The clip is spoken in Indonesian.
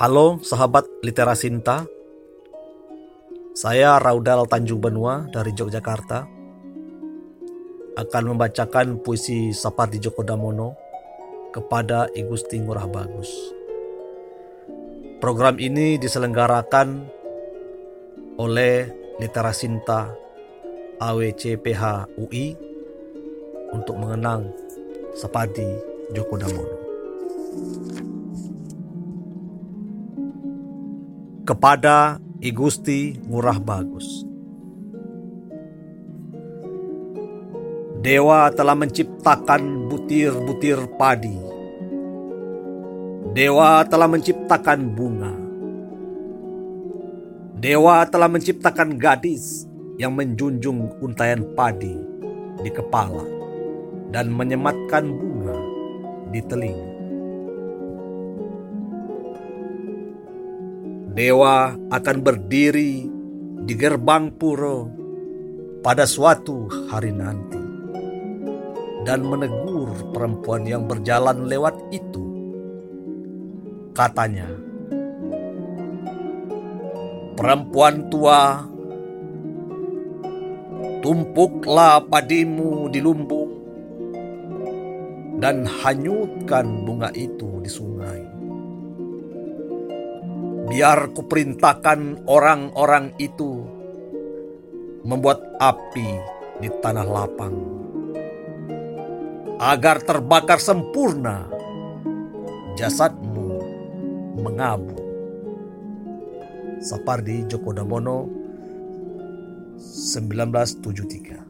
Halo sahabat literasinta, saya Raudal Tanjung Benua dari Yogyakarta akan membacakan puisi Sapardi Djoko Damono kepada I Gusti Ngurah Bagus. Program ini diselenggarakan oleh Literasinta AWCPH UI untuk mengenang Sapardi Djoko Damono. Kepada I Gusti Ngurah Bagus. Dewa telah menciptakan butir-butir padi. Dewa telah menciptakan bunga. Dewa telah menciptakan gadis yang menjunjung untayan padi di kepala dan menyematkan bunga di telinga. Dewa akan berdiri di gerbang puro pada suatu hari nanti dan menegur perempuan yang berjalan lewat itu. Katanya, "Perempuan tua, tumpuklah padimu di lumbung dan hanyutkan bunga itu di sungai." Biar kuperintahkan orang-orang itu membuat api di tanah lapang agar terbakar sempurna jasadmu mengabu. Sapardi Djoko Damono 1973